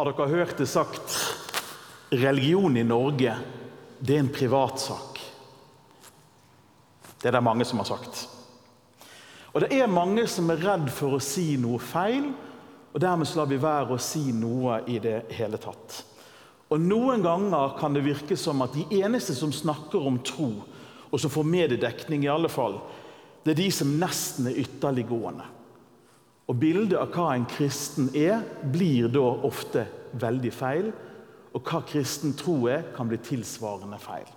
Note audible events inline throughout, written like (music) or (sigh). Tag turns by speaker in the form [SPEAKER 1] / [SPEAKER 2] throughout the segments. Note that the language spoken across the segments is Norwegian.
[SPEAKER 1] Har dere hørt det sagt religion i Norge, det er en privatsak? Det er det mange som har sagt. Og det er mange som er redd for å si noe feil, og dermed så lar vi være å si noe i det hele tatt. Og Noen ganger kan det virke som at de eneste som snakker om tro, og som får mediedekning, i alle fall, det er de som nesten er ytterliggående. Og Bildet av hva en kristen er, blir da ofte veldig feil. Og hva kristen tro er, kan bli tilsvarende feil.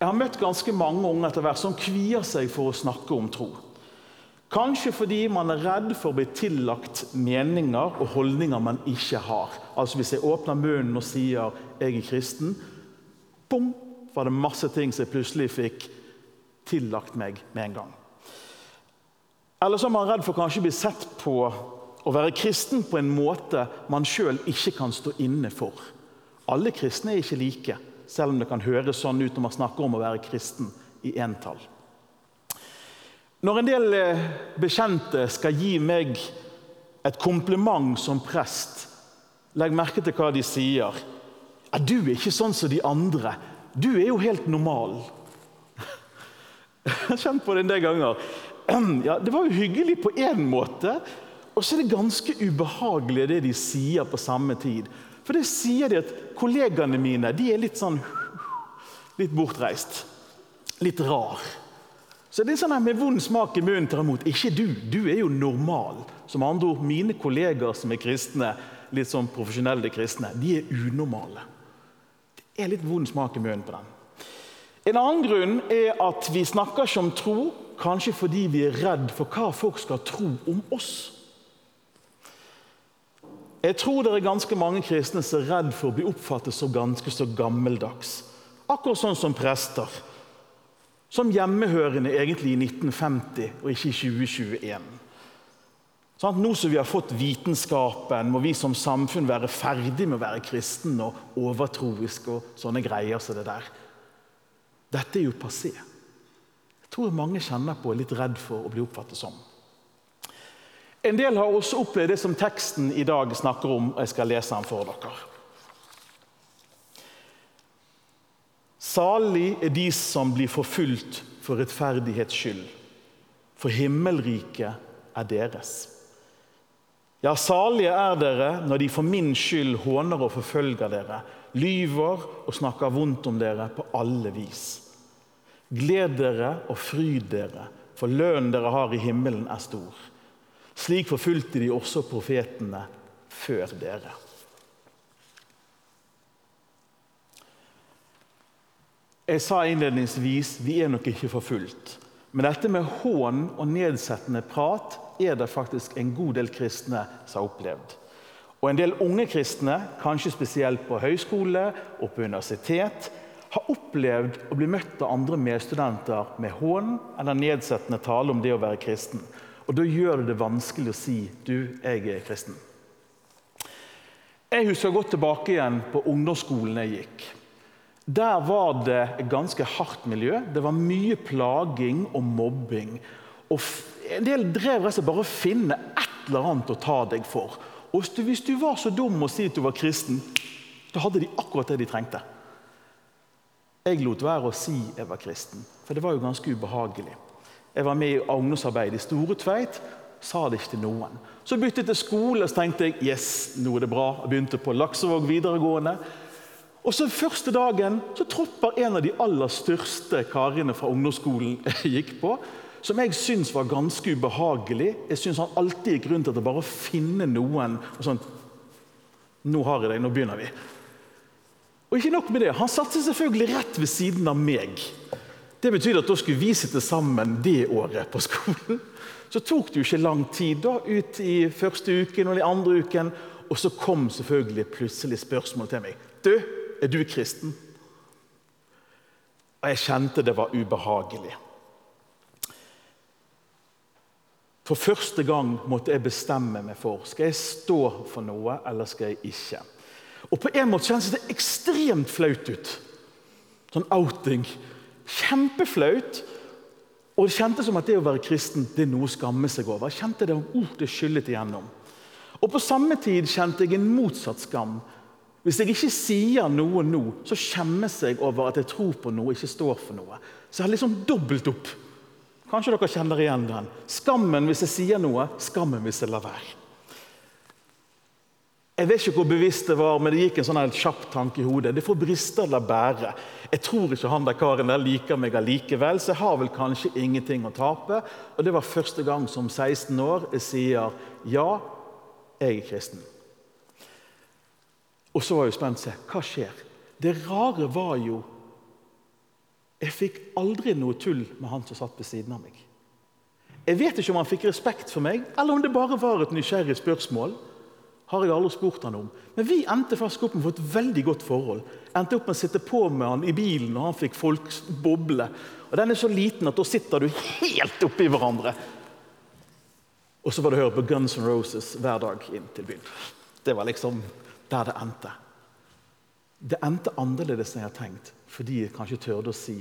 [SPEAKER 1] Jeg har møtt ganske mange unge etter hvert som kvier seg for å snakke om tro. Kanskje fordi man er redd for å bli tillagt meninger og holdninger man ikke har. Altså Hvis jeg åpner munnen og sier 'jeg er kristen', bom, var det masse ting som jeg plutselig fikk tillagt meg med en gang. Eller så er man redd for kanskje å bli sett på å være kristen på en måte man sjøl ikke kan stå inne for. Alle kristne er ikke like, selv om det kan høres sånn ut når man snakker om å være kristen i entall. Når en del eh, bekjente skal gi meg et kompliment som prest, legg merke til hva de sier. Ja, 'Du er ikke sånn som de andre. Du er jo helt normal.' (laughs) Jeg har kjent på det en del ganger. (clears throat) ja, Det var jo hyggelig på én måte, og så er det ganske ubehagelig det de sier på samme tid. For det sier de at kollegaene mine de er litt sånn Litt bortreist. Litt rar. Så det er sånn med vond smak i munnen tar imot. Ikke du. Du er jo normal. Som andre ord, mine kollegaer som er kristne, litt sånn profesjonelle kristne, de er unormale. Det er litt vond smak i munnen på dem. En annen grunn er at vi snakker ikke om tro Kanskje fordi vi er redd for hva folk skal tro om oss. Jeg tror det er ganske mange kristne som er redd for å bli oppfattet som ganske så gammeldags. Akkurat sånn som prester. Som hjemmehørende egentlig i 1950 og ikke i 2021. Sånn, nå som vi har fått vitenskapen, må vi som samfunn være ferdig med å være kristen og overtroiske og sånne greier som det der. Dette er jo passé tror mange kjenner på er litt redd for å bli oppfattet som. En del har også opplevd det som teksten i dag snakker om. og Jeg skal lese den for dere. Salig er de som blir forfulgt for rettferdighets skyld, for himmelriket er deres. Ja, salige er dere når de for min skyld håner og forfølger dere, lyver og snakker vondt om dere på alle vis. Gled dere og fryd dere, for lønnen dere har i himmelen, er stor. Slik forfulgte de også profetene før dere. Jeg sa innledningsvis vi er nok ikke forfulgt. Men dette med hån og nedsettende prat er det faktisk en god del kristne som har opplevd. Og en del unge kristne, kanskje spesielt på høyskole og på universitet, har opplevd å bli møtt av andre medstudenter med hån eller nedsettende tale om det å være kristen. Og Da gjør det det vanskelig å si du, jeg er kristen. Jeg husker godt tilbake igjen på ungdomsskolen jeg gikk. Der var det et ganske hardt miljø. Det var mye plaging og mobbing. Og En del drev rett bare å finne et eller annet å ta deg for. Og Hvis du var så dum å si at du var kristen, da hadde de akkurat det de trengte. Jeg lot være å si jeg var kristen, for det var jo ganske ubehagelig. Jeg var med i ungdomsarbeid i Store Tveit, sa det ikke til noen. Så byttet jeg skole, så tenkte jeg yes, nå er det bra. Jeg begynte på Laksevåg videregående. Og så Første dagen så tropper en av de aller største karene fra ungdomsskolen (laughs) jeg gikk på, som jeg syns var ganske ubehagelig. Jeg syns han alltid gikk rundt etter bare å finne noen og sånn Nå har jeg deg, nå begynner vi. Og ikke nok med det, Han satte selvfølgelig rett ved siden av meg. Det betyr at da skulle vi sitte sammen det året på skolen. Så tok det jo ikke lang tid da, ut i første uken og den andre uken. Og så kom selvfølgelig plutselig spørsmålet til meg. Du, er du kristen? Og jeg kjente det var ubehagelig. For første gang måtte jeg bestemme meg for skal jeg stå for noe eller skal jeg ikke. Og på en måte kjennes det ekstremt flaut ut. Sånn outing. Kjempeflaut. Og det kjentes som at det å være kristen det er noe å skamme seg over. Jeg kjente det, oh, det skyllet igjennom. Og på samme tid kjente jeg en motsatt skam. Hvis jeg ikke sier noe nå, så skjemmes jeg over at jeg tror på noe ikke står for noe. Så jeg har liksom dobbelt opp. Kanskje dere kjenner igjen den. Skammen hvis jeg sier noe, skammen hvis jeg lar være. Jeg vet ikke hvor bevisst det var, men det gikk en sånn kjapp tanke i hodet. Det får briste eller bære. Jeg tror ikke han der karen der liker meg allikevel, så jeg har vel kanskje ingenting å tape. Og det var første gang som 16 år jeg sier ja, jeg er kristen. Og så var jeg spent se hva skjer. Det rare var jo Jeg fikk aldri noe tull med han som satt ved siden av meg. Jeg vet ikke om han fikk respekt for meg, eller om det bare var et nysgjerrig spørsmål. Har jeg aldri spurt han om. Men vi endte faktisk opp med å få et veldig godt forhold. Endte opp med å sitte på med han i bilen og han fikk folk boble. Og Den er så liten at da sitter du helt oppi hverandre. Og så var det å høre på Guns N' Roses hver dag inn til byen. Det var liksom der det endte. Det endte annerledes enn jeg har tenkt, fordi jeg kanskje tørde å si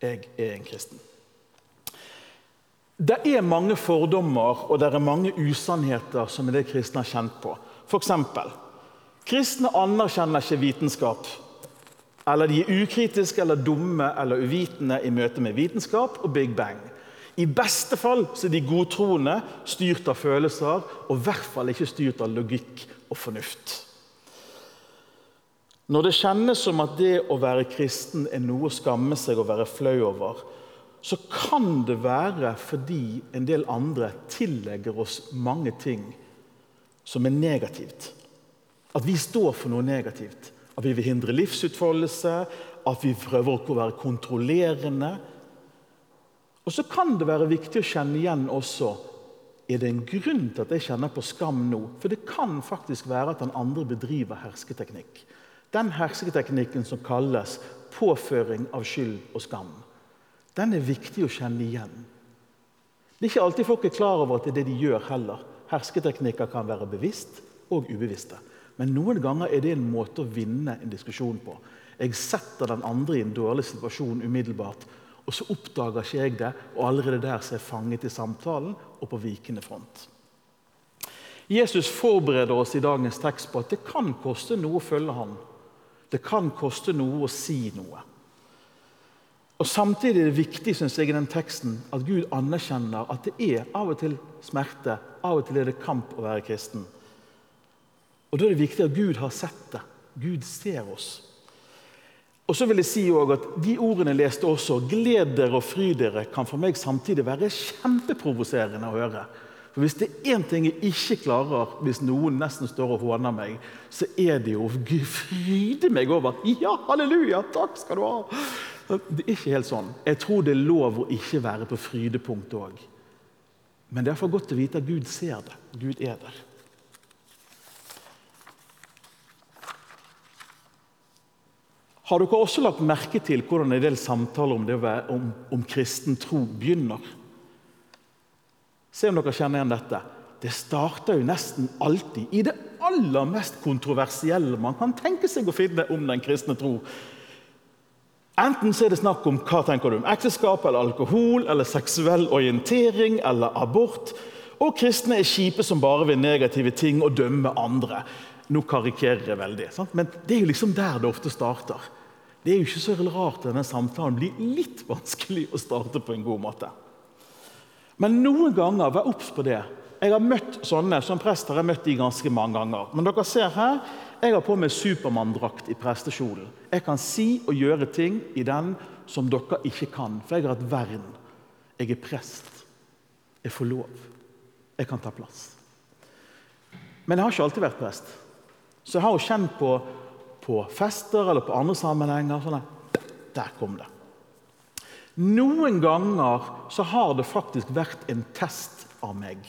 [SPEAKER 1] jeg er en kristen. Det er mange fordommer og det er mange usannheter som er det kristne har kjent på. F.eks.: Kristne anerkjenner ikke vitenskap. Eller de er ukritiske eller dumme eller uvitende i møte med vitenskap og Big Bang. I beste fall så er de godtroende, styrt av følelser, og i hvert fall ikke styrt av logikk og fornuft. Når det kjennes som at det å være kristen er noe å skamme seg og være flau over, så kan det være fordi en del andre tillegger oss mange ting som er negativt. At vi står for noe negativt. At vi vil hindre livsutfoldelse, at vi prøver å være kontrollerende. Og så kan det være viktig å kjenne igjen også er det en grunn til at jeg kjenner på skam nå. For det kan faktisk være at den andre bedriver hersketeknikk. Den hersketeknikken som kalles påføring av skyld og skam. Den er viktig å kjenne igjen. Det er ikke alltid folk er klar over at det er det de gjør heller. Hersketeknikker kan være bevisst og ubevisste. Men noen ganger er det en måte å vinne en diskusjon på. Jeg setter den andre i en dårlig situasjon umiddelbart og så oppdager ikke jeg det, og allerede der så er jeg fanget i samtalen og på vikende front. Jesus forbereder oss i dagens tekst på at det kan koste noe å følge ham. Det kan koste noe å si noe. Og Samtidig er det viktig synes jeg, i den teksten at Gud anerkjenner at det er av og til smerte, av og til er det kamp å være kristen. Og Da er det viktig at Gud har sett det. Gud ser oss. Og så vil jeg si også at De ordene jeg leste også, 'gled dere og fry dere', kan for meg samtidig være kjempeprovoserende å høre. For Hvis det er én ting jeg ikke klarer hvis noen nesten står og håner meg, så er det jo å fryde meg over 'Ja, halleluja, takk skal du ha'. Det er ikke helt sånn. Jeg tror det er lov å ikke være på frydepunktet òg. Men det er for godt å vite at Gud ser det. Gud er der. Har dere også lagt merke til hvordan en del samtaler om, det, om, om kristen tro begynner? Se om dere kjenner igjen dette. Det starter jo nesten alltid i det aller mest kontroversielle man kan tenke seg å finne om den kristne tro. Enten så er det snakk om hva tenker du om ekteskap, eller alkohol, eller seksuell orientering eller abort. Og kristne er kjipe som bare vil negative ting og dømme andre. Nå karikerer jeg veldig, sant? men det er jo liksom der det ofte starter. Det er jo ikke så rart at denne samtalen blir litt vanskelig å starte på en god måte. Men noen ganger, vær obs på det. Jeg har møtt sånne, Som prest har jeg møtt de ganske mange ganger. Men dere ser her, jeg har på meg Supermann-drakt i prestekjolen. Jeg kan si og gjøre ting i den som dere ikke kan, for jeg har et vern. Jeg er prest. Jeg får lov. Jeg kan ta plass. Men jeg har ikke alltid vært prest. Så jeg har jo kjent på på fester eller på andre sammenhenger. Sånn der kom det. Noen ganger så har det faktisk vært en test av meg.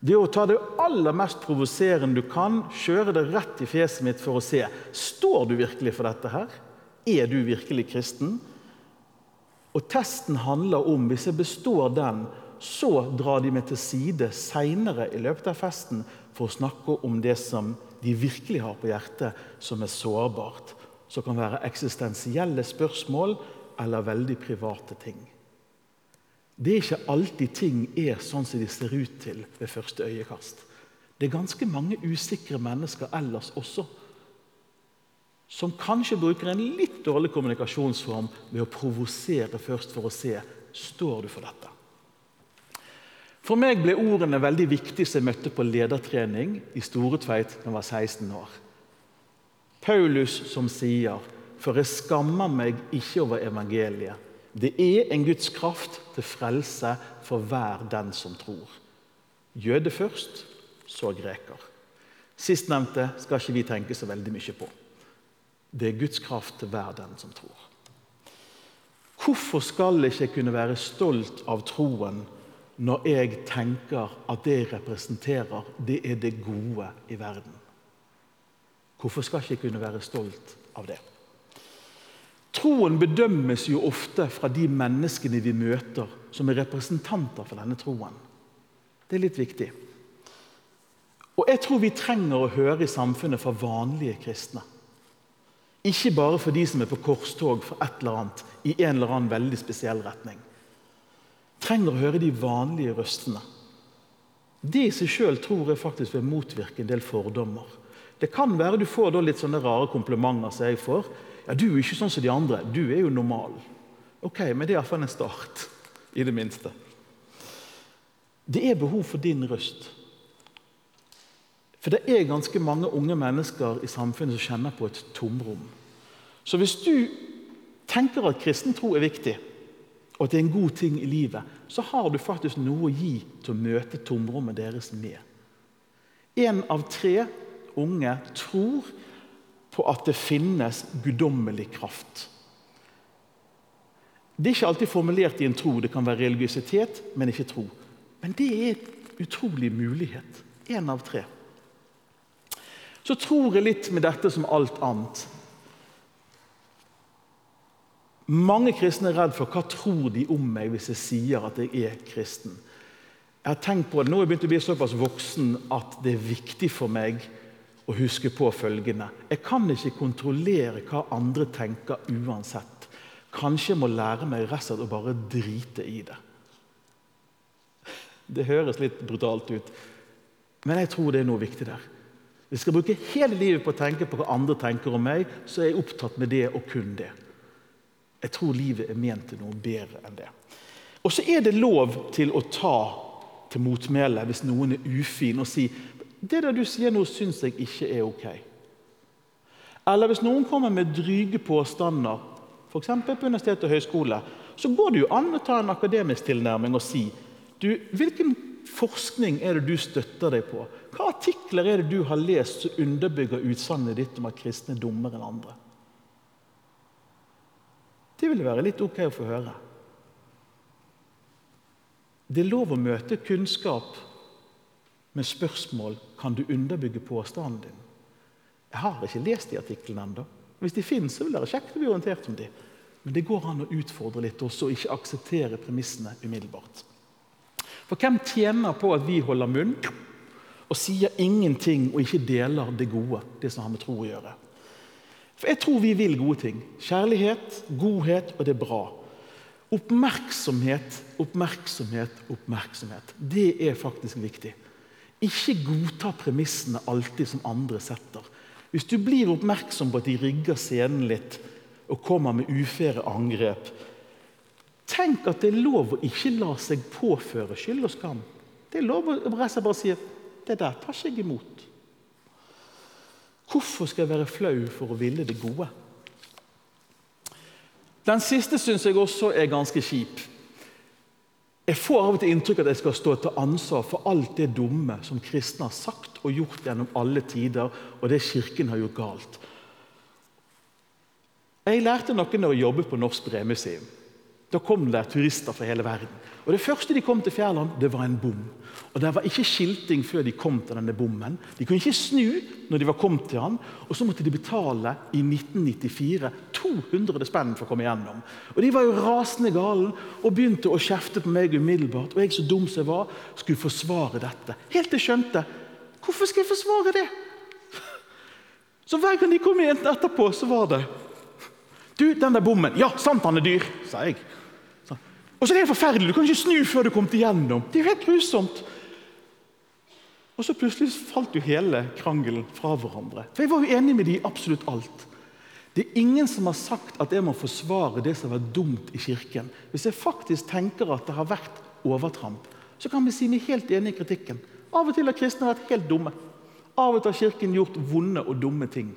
[SPEAKER 1] Det å ta det aller mest provoserende du kan, kjøre det rett i fjeset mitt for å se står du virkelig for dette her. Er du virkelig kristen? Og Testen handler om hvis jeg består den, så drar de meg til side seinere i løpet av festen for å snakke om det som de virkelig har på hjertet, som er sårbart. Som kan være eksistensielle spørsmål eller veldig private ting. Det er ikke alltid ting er sånn som de ser ut til ved første øyekast. Det er ganske mange usikre mennesker ellers også. Som kanskje bruker en litt dårlig kommunikasjonsform ved å provosere først for å se står du for dette. For meg ble ordene veldig viktige som jeg møtte på ledertrening i Storetveit da jeg var 16 år. Paulus som sier, 'For jeg skammer meg ikke over evangeliet'. Det er en Guds kraft til frelse for hver den som tror. Jøde først, så greker. Sistnevnte skal ikke vi tenke så veldig mye på. Det er Guds kraft til hver den som tror. Hvorfor skal jeg ikke kunne være stolt av troen når jeg tenker at det jeg representerer, det er det gode i verden? Hvorfor skal jeg ikke kunne være stolt av det? Troen bedømmes jo ofte fra de menneskene vi møter som er representanter for denne troen. Det er litt viktig. Og jeg tror vi trenger å høre i samfunnet fra vanlige kristne. Ikke bare for de som er på korstog for et eller annet i en eller annen veldig spesiell retning. Trenger å høre de vanlige røstene. Det i seg sjøl tror jeg faktisk vil motvirke en del fordommer. Det kan være du får litt sånne rare komplimenter som jeg får. Ja, 'Du er ikke sånn som de andre. Du er jo normal.' Ok, men det er iallfall en start. I det minste. Det er behov for din røst. For det er ganske mange unge mennesker i samfunnet som kjenner på et tomrom. Så hvis du tenker at kristen tro er viktig, og at det er en god ting i livet, så har du faktisk noe å gi til å møte tomrommet deres med. En av tre unge tror på at det finnes guddommelig kraft. Det er ikke alltid formulert i en tro. Det kan være religiøsitet, men ikke tro. Men det er en utrolig mulighet. Én av tre så tror jeg litt med dette som alt annet. Mange kristne er redd for hva tror de om meg hvis jeg sier at jeg er kristen. Jeg har tenkt på det, Nå har jeg begynt å bli såpass voksen at det er viktig for meg å huske på følgende. Jeg kan ikke kontrollere hva andre tenker uansett. Kanskje jeg må lære meg rett og slett å bare drite i det. Det høres litt brutalt ut, men jeg tror det er noe viktig der. Hvis jeg skal bruke hele livet på å tenke på hva andre tenker om meg, så er jeg opptatt med det og kun det. Jeg tror livet er ment til noe bedre enn det. Og så er det lov til å ta til motmæle hvis noen er ufin, og si det der du sier nå, syns jeg ikke er ok. Eller hvis noen kommer med dryge påstander, f.eks. på universitet og høyskole, så går det jo an å ta en akademisk tilnærming og si du, hvilken forskning er det du støtter deg på? Hva artikler er det du har lest som underbygger utsagnet ditt om at kristne er dummere enn andre? Det ville være litt ok å få høre. Det er lov å møte kunnskap med spørsmål kan du underbygge påstanden din. Jeg har ikke lest de artiklene ennå. Hvis de finnes, så vil det være kjekt å bli orientert om de. Men det går an å utfordre litt også, og ikke akseptere premissene umiddelbart. For hvem tjener på at vi holder munn og sier ingenting og ikke deler det gode, det som har med tro å gjøre? For jeg tror vi vil gode ting. Kjærlighet, godhet, og det er bra. Oppmerksomhet, oppmerksomhet, oppmerksomhet. Det er faktisk viktig. Ikke godta premissene alltid som andre setter. Hvis du blir oppmerksom på at de rigger scenen litt og kommer med ufære angrep, Tenk at det er lov å ikke la seg påføre skyld og skam. Det er lov å bare si det der tar ikke jeg imot. Hvorfor skal jeg være flau for å ville det gode? Den siste syns jeg også er ganske kjip. Jeg får av og til inntrykk at jeg skal stå til ansvar for alt det dumme som kristne har sagt og gjort gjennom alle tider, og det Kirken har gjort galt. Jeg lærte noe når jeg jobbet på Norsk Bremuseum. Da kom det turister fra hele verden. Og Det første de kom til Fjærland, det var en bom. Og Det var ikke skilting før de kom til denne bommen. De kunne ikke snu når de var kommet til han, og så måtte de betale i 1994 200 spenn for å komme gjennom. Og De var jo rasende gale og begynte å kjefte på meg umiddelbart. Og jeg, så dum som jeg var, skulle forsvare dette. Helt til jeg skjønte hvorfor skal jeg forsvare det? (laughs) Så hver gang de kom igjen etterpå, så var det Du, den der bommen. Ja, sant han er dyr, sa jeg. Og så er det forferdelig. Du kan ikke snu før du kommer igjennom. Det er jo helt grusomt. Og så plutselig falt jo hele krangelen fra hverandre. For jeg var jo enig med de i absolutt alt. Det er ingen som har sagt at jeg må forsvare det som har vært dumt i kirken. Hvis jeg faktisk tenker at det har vært overtramp, så kan vi si vi er helt enig i kritikken. Av og til har kristne vært helt dumme. Av og til har Kirken gjort vonde og dumme ting.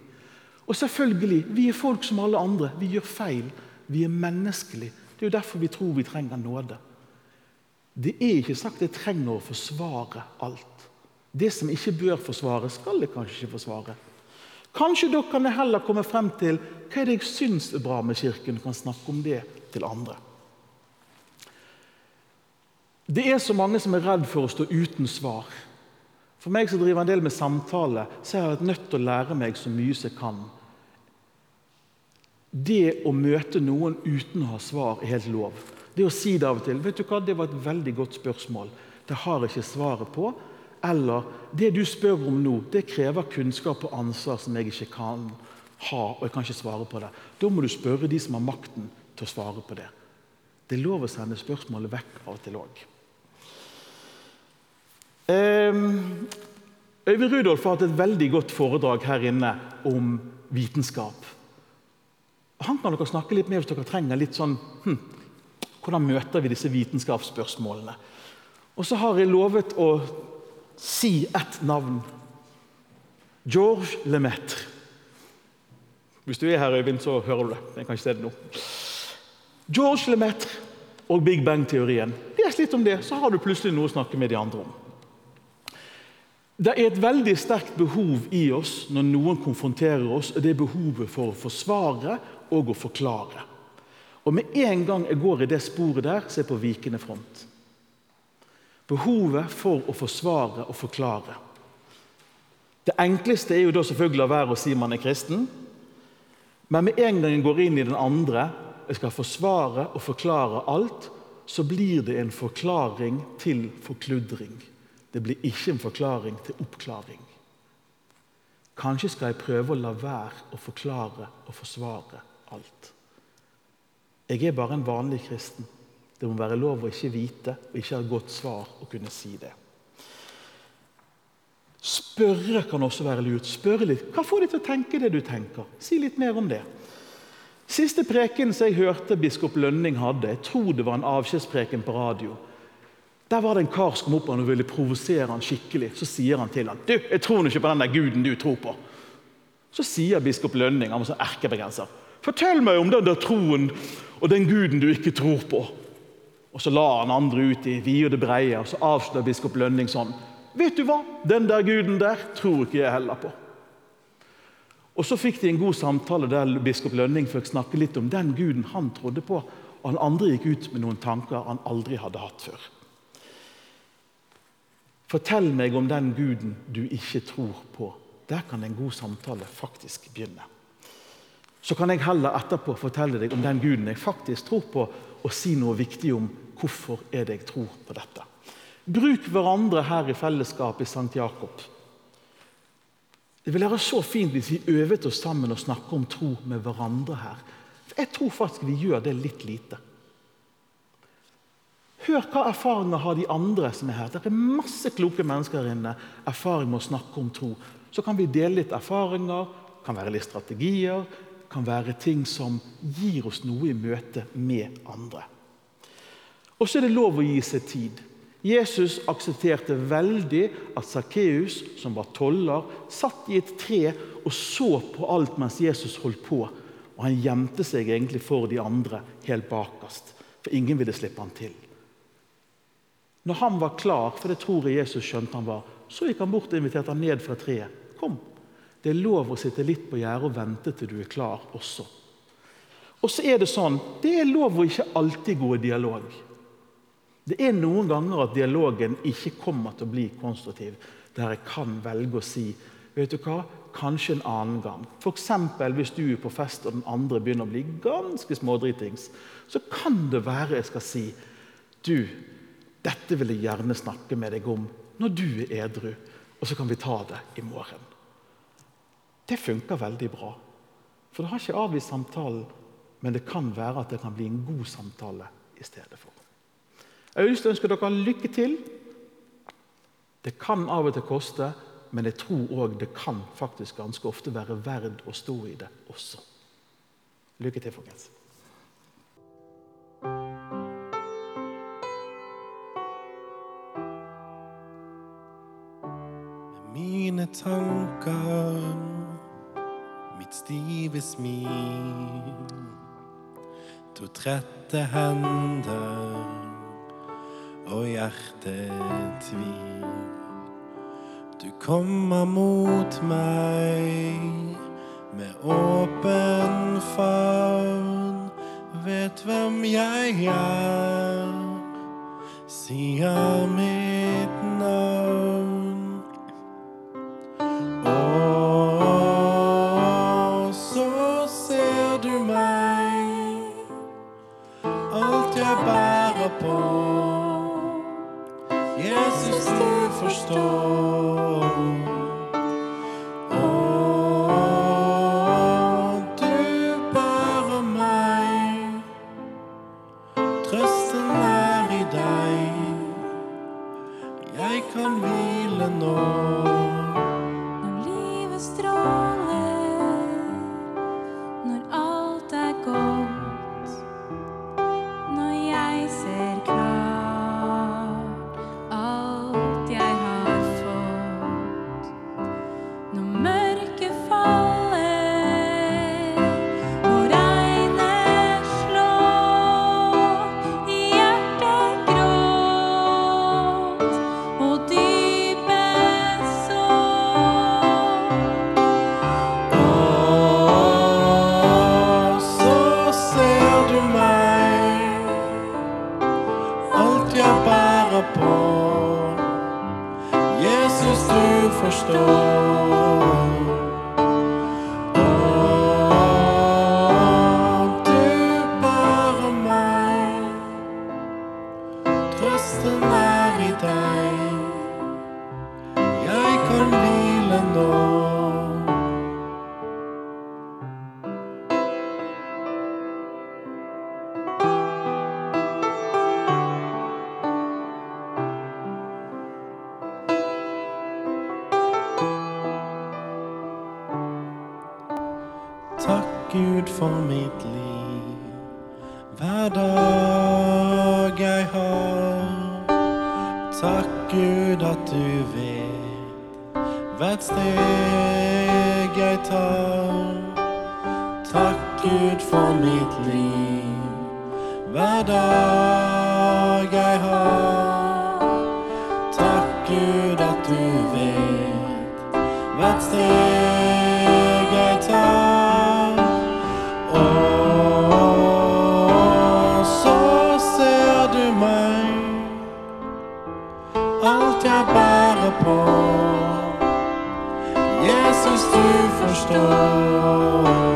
[SPEAKER 1] Og selvfølgelig, vi er folk som alle andre. Vi gjør feil. Vi er menneskelige. Det er jo derfor vi tror vi trenger nåde. Det er ikke sagt jeg trenger å forsvare alt. Det som ikke bør forsvares, skal jeg kanskje ikke forsvare. Kanskje da kan heller komme frem til hva er det jeg syns er bra med Kirken, og kan snakke om det til andre. Det er så mange som er redd for å stå uten svar. For meg som driver en del med samtale, så har jeg vært nødt til å lære meg så mye som jeg kan. Det å møte noen uten å ha svar er helt lov. Det å si det av og til vet du hva, 'Det var et veldig godt spørsmål. Det har jeg ikke svaret på.' Eller 'Det du spør om nå, det krever kunnskap og ansvar som jeg ikke kan ha.' og jeg kan ikke svare på det. Da må du spørre de som har makten til å svare på det. Det er lov å sende spørsmålet vekk av og til òg. Ehm, Øyvind Rudolf har hatt et veldig godt foredrag her inne om vitenskap. Han kan dere snakke litt med hvis dere trenger litt sånn hm, hvordan møter vi disse vitenskapsspørsmålene? Og så har jeg lovet å si ett navn. George Lemaitre. Hvis du er her, Øyvind, så hører du det. Jeg kan ikke se det nå. George Lemaitre og Big Bang-teorien. Les litt om det, så har du plutselig noe å snakke med de andre om. Det er et veldig sterkt behov i oss når noen konfronterer oss, og det er behovet for å forsvare og å forklare. Og med en gang jeg går i det sporet der, så er jeg på vikende front. Behovet for å forsvare og forklare. Det enkleste er jo da selvfølgelig å være å si man er kristen. Men med en gang jeg går inn i den andre, jeg skal forsvare og forklare alt, så blir det en forklaring til forkludring. Det blir ikke en forklaring til oppklaring. Kanskje skal jeg prøve å la være å forklare og forsvare alt. Jeg er bare en vanlig kristen. Det må være lov å ikke vite og ikke ha godt svar å kunne si det. Spørre kan også være lurt. Spørre litt. Hva får deg til å tenke det du tenker? Si litt mer om det. Siste preken som jeg hørte biskop Lønning hadde, jeg tror det var en avskjedspreken på radio. Der var det en kar som kom opp og ville provosere han skikkelig. Så sier han til han, du, jeg tror ikke på den der guden du tror på. Så sier biskop Lønning, han var sånn erkebegrenser, fortell meg om den der troen og den guden du ikke tror på. Og Så la han andre ut i vide og det breie, og så avslører biskop Lønning sånn. Vet du hva? Den der guden der tror ikke jeg heller på. Og Så fikk de en god samtale der biskop Lønning fikk snakke litt om den guden han trodde på. Og han andre gikk ut med noen tanker han aldri hadde hatt før. Fortell meg om den guden du ikke tror på. Der kan en god samtale faktisk begynne. Så kan jeg heller etterpå fortelle deg om den guden jeg faktisk tror på, og si noe viktig om hvorfor er det jeg tror på dette. Bruk hverandre her i fellesskap i St. Jakob. Det ville være så fint hvis vi øvet oss sammen og snakket om tro med hverandre her. Jeg tror faktisk vi gjør det litt lite. Hør hva erfaringer har de andre som er her. Det er masse kloke mennesker her inne. Erfaring med å snakke om tro. Så kan vi dele litt erfaringer, kan være litt strategier, kan være ting som gir oss noe i møte med andre. Og så er det lov å gi seg tid. Jesus aksepterte veldig at Sakkeus, som var toller, satt i et tre og så på alt mens Jesus holdt på. Og han gjemte seg egentlig for de andre helt bakerst, for ingen ville slippe han til. Når han var klar, for det tror jeg Jesus skjønte han var, så gikk han bort og inviterte han ned fra treet. Kom, det er lov å sitte litt på gjerdet og vente til du er klar også. Og så er Det sånn, det er lov å ikke alltid gå i dialog. Det er noen ganger at dialogen ikke kommer til å bli konstruktiv, der jeg kan velge å si vet du hva, kanskje en annen gang. F.eks. hvis du er på fest og den andre begynner å bli ganske smådritings, så kan det være jeg skal si du, dette vil jeg gjerne snakke med deg om når du er edru, og så kan vi ta det i morgen. Det funker veldig bra. For det har ikke avvist samtalen, men det kan være at det kan bli en god samtale i stedet for. Jeg har lyst til å ønske dere lykke til. Det kan av og til koste, men jeg tror òg det kan faktisk ganske ofte være verd å stå i det også. Lykke til, folkens.
[SPEAKER 2] Mine tanker, mitt stive smil. To trette hender og hjertetvil. Du kommer mot meg med åpen favn. Vet hvem jeg er, sier min hvile nå. se afastou. hvert steg jeg tar. Takk Gud for mitt liv, hver dag jeg har. Takk Gud at du vet hvert steg Stone.